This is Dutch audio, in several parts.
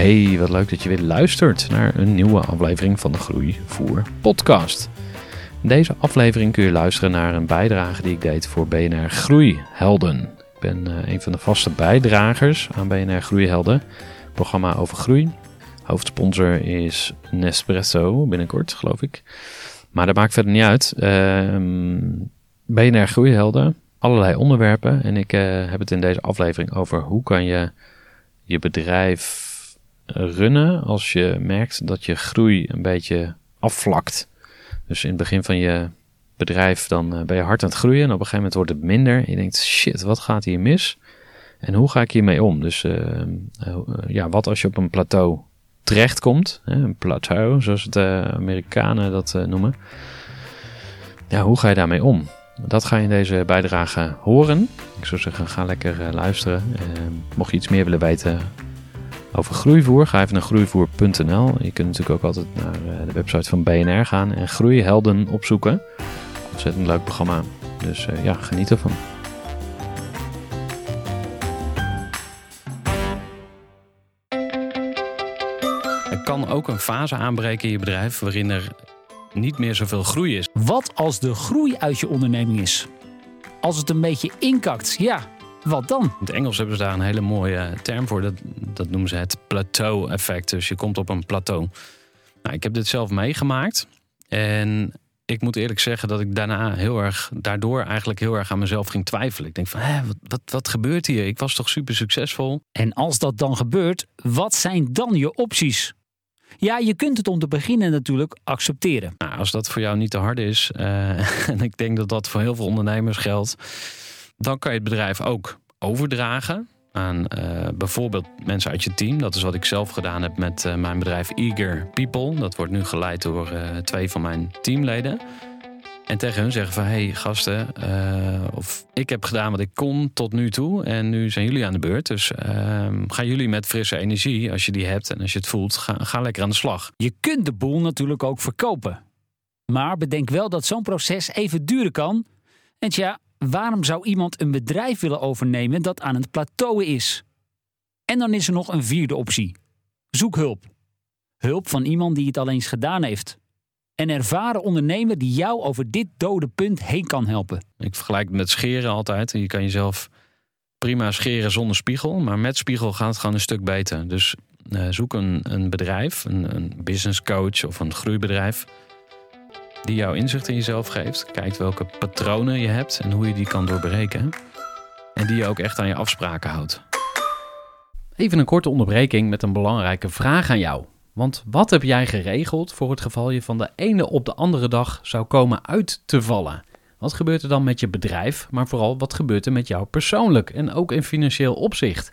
Hey, wat leuk dat je weer luistert naar een nieuwe aflevering van de Groeivoer podcast. In deze aflevering kun je luisteren naar een bijdrage die ik deed voor BNR Groeihelden. Ik ben uh, een van de vaste bijdragers aan BNR Groeihelden, programma over groei. Hoofdsponsor is Nespresso binnenkort, geloof ik. Maar dat maakt verder niet uit. Uh, BNR Groeihelden, allerlei onderwerpen. En ik uh, heb het in deze aflevering over hoe kan je je bedrijf runnen als je merkt dat je groei een beetje afvlakt. Dus in het begin van je bedrijf dan eh, ben je hard aan het groeien en op een gegeven moment wordt het minder. Je denkt, shit, wat gaat hier mis? En hoe ga ik hiermee om? Dus uh, uh, ja, wat als je op een plateau terechtkomt? Hè, een plateau, zoals de Amerikanen dat noemen. Ja, hoe ga je daarmee om? Dat ga je in deze bijdrage horen. Ik zou zeggen, ga lekker luisteren. mocht je iets meer willen weten over groeivoer, ga even naar groeivoer.nl. Je kunt natuurlijk ook altijd naar eh, de website van BNR gaan en groeihelden opzoeken. Ontzettend leuk programma. Dus uh, ja, geniet ervan. Er kan ook een fase aanbreken in je bedrijf waarin er niet meer zoveel groei is. Wat als de groei uit je onderneming is? Als het een beetje inkakt, ja, wat dan? In het Engels hebben ze daar een hele mooie term voor. Dat, dat noemen ze het plateau-effect. Dus je komt op een plateau. Nou, ik heb dit zelf meegemaakt. En ik moet eerlijk zeggen dat ik daarna heel erg, daardoor eigenlijk heel erg aan mezelf ging twijfelen. Ik denk van, hé, wat, wat, wat gebeurt hier? Ik was toch super succesvol? En als dat dan gebeurt, wat zijn dan je opties? Ja, je kunt het om te beginnen natuurlijk accepteren. Nou, als dat voor jou niet te hard is, uh, en ik denk dat dat voor heel veel ondernemers geldt, dan kan je het bedrijf ook overdragen aan uh, bijvoorbeeld mensen uit je team. Dat is wat ik zelf gedaan heb met uh, mijn bedrijf Eager People. Dat wordt nu geleid door uh, twee van mijn teamleden. En tegen hun zeggen van, hey gasten, of ik heb gedaan wat ik kon tot nu toe en nu zijn jullie aan de beurt. Dus ehm, gaan jullie met frisse energie, als je die hebt en als je het voelt, ga, ga lekker aan de slag. Je kunt de boel natuurlijk ook verkopen. Maar bedenk wel dat zo'n proces even duren kan. En tja, waarom zou iemand een bedrijf willen overnemen dat aan het plateau is? En dan is er nog een vierde optie. Zoek hulp. Hulp van iemand die het al eens gedaan heeft. Een ervaren ondernemer die jou over dit dode punt heen kan helpen. Ik vergelijk het met scheren altijd. Je kan jezelf prima scheren zonder spiegel, maar met spiegel gaat het gewoon een stuk beter. Dus uh, zoek een, een bedrijf, een, een business coach of een groeibedrijf die jou inzicht in jezelf geeft. Kijkt welke patronen je hebt en hoe je die kan doorbreken. En die je ook echt aan je afspraken houdt. Even een korte onderbreking met een belangrijke vraag aan jou. Want wat heb jij geregeld voor het geval je van de ene op de andere dag zou komen uit te vallen? Wat gebeurt er dan met je bedrijf, maar vooral wat gebeurt er met jou persoonlijk en ook in financieel opzicht?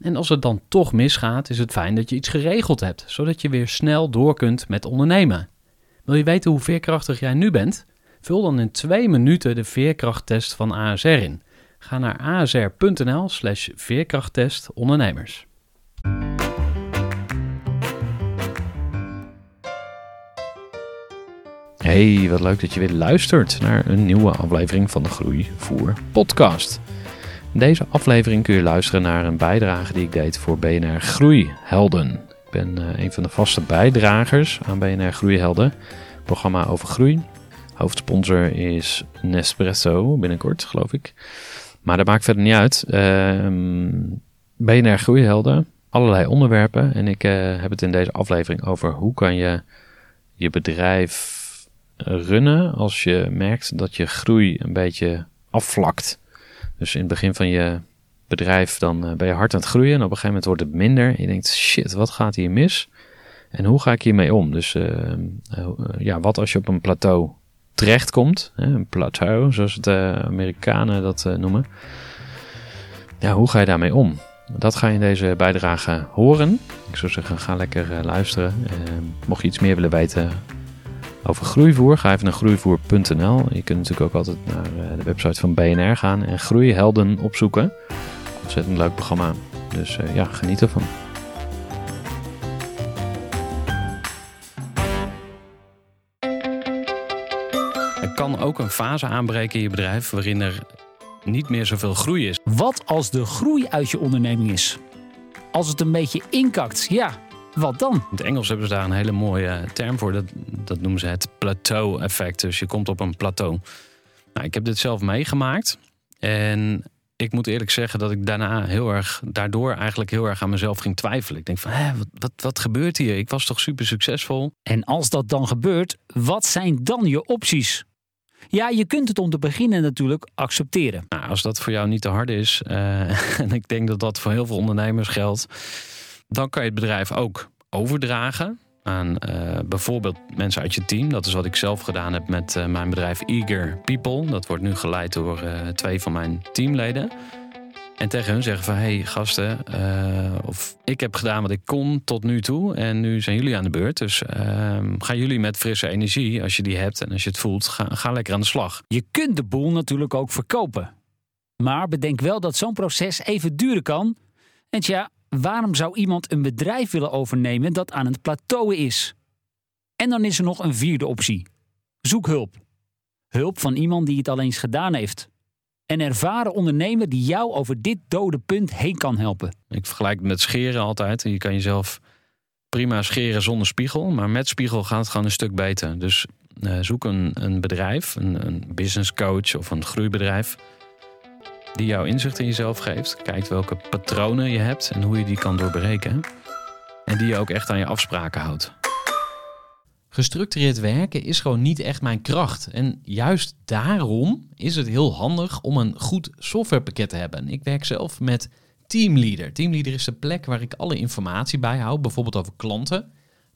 En als het dan toch misgaat, is het fijn dat je iets geregeld hebt, zodat je weer snel door kunt met ondernemen. Wil je weten hoe veerkrachtig jij nu bent? Vul dan in twee minuten de veerkrachttest van ASR in. Ga naar asr.nl slash veerkrachttest ondernemers. Hey, wat leuk dat je weer luistert naar een nieuwe aflevering van de Groeivoer podcast. In deze aflevering kun je luisteren naar een bijdrage die ik deed voor BNR Groeihelden. Ik ben uh, een van de vaste bijdragers aan BNR Groeihelden, programma over groei. Hoofdsponsor is Nespresso binnenkort, geloof ik. Maar dat maakt verder niet uit. Uh, BNR Groeihelden, allerlei onderwerpen. En ik uh, heb het in deze aflevering over hoe kan je je bedrijf runnen als je merkt dat je groei een beetje afvlakt. Dus in het begin van je bedrijf dan uh, ben je hard aan het groeien en op een gegeven moment wordt het minder. Je denkt, shit, wat gaat hier mis? En hoe ga ik hiermee om? Dus uh, uh, ja, wat als je op een plateau terechtkomt? Hè, een plateau, zoals de Amerikanen dat noemen. Ja, hoe ga je daarmee om? Dat ga je in deze bijdrage horen. Ik zou zeggen, ga lekker luisteren. mocht je iets meer willen weten over groeivoer, ga even naar groeivoer.nl. Je kunt natuurlijk ook altijd naar de website van BNR gaan en Groeihelden opzoeken. Ontzettend leuk programma. Dus uh, ja, geniet ervan. Er kan ook een fase aanbreken in je bedrijf waarin er niet meer zoveel groei is. Wat als de groei uit je onderneming is? Als het een beetje inkakt, ja, wat dan? In het Engels hebben ze daar een hele mooie term voor. Dat, dat noemen ze het plateau-effect. Dus je komt op een plateau. Nou, ik heb dit zelf meegemaakt. En ik moet eerlijk zeggen dat ik daarna heel erg, daardoor eigenlijk heel erg aan mezelf ging twijfelen. Ik denk van, hé, wat, wat, wat gebeurt hier? Ik was toch super succesvol? En als dat dan gebeurt, wat zijn dan je opties? Ja, je kunt het om te beginnen natuurlijk accepteren. Nou, als dat voor jou niet te hard is, uh, en ik denk dat dat voor heel veel ondernemers geldt, dan kan je het bedrijf ook overdragen aan uh, bijvoorbeeld mensen uit je team. Dat is wat ik zelf gedaan heb met uh, mijn bedrijf Eager People. Dat wordt nu geleid door uh, twee van mijn teamleden. En tegen hun zeggen van, hey gasten, of ik heb gedaan wat ik kon tot nu toe en nu zijn jullie aan de beurt. Dus ehm, gaan jullie met frisse energie, als je die hebt en als je het voelt, ga, ga lekker aan de slag. Je kunt de boel natuurlijk ook verkopen. Maar bedenk wel dat zo'n proces even duren kan. En tja, waarom zou iemand een bedrijf willen overnemen dat aan het plateauen is? En dan is er nog een vierde optie. Zoek hulp. Hulp van iemand die het al eens gedaan heeft. Een ervaren ondernemer die jou over dit dode punt heen kan helpen. Ik vergelijk het met scheren altijd. Je kan jezelf prima scheren zonder spiegel, maar met spiegel gaat het gewoon een stuk beter. Dus uh, zoek een, een bedrijf, een, een business coach of een groeibedrijf die jouw inzicht in jezelf geeft. Kijkt welke patronen je hebt en hoe je die kan doorbreken. En die je ook echt aan je afspraken houdt. Gestructureerd werken is gewoon niet echt mijn kracht. En juist daarom is het heel handig om een goed softwarepakket te hebben. Ik werk zelf met Teamleader. Teamleader is de plek waar ik alle informatie bijhoud, bijvoorbeeld over klanten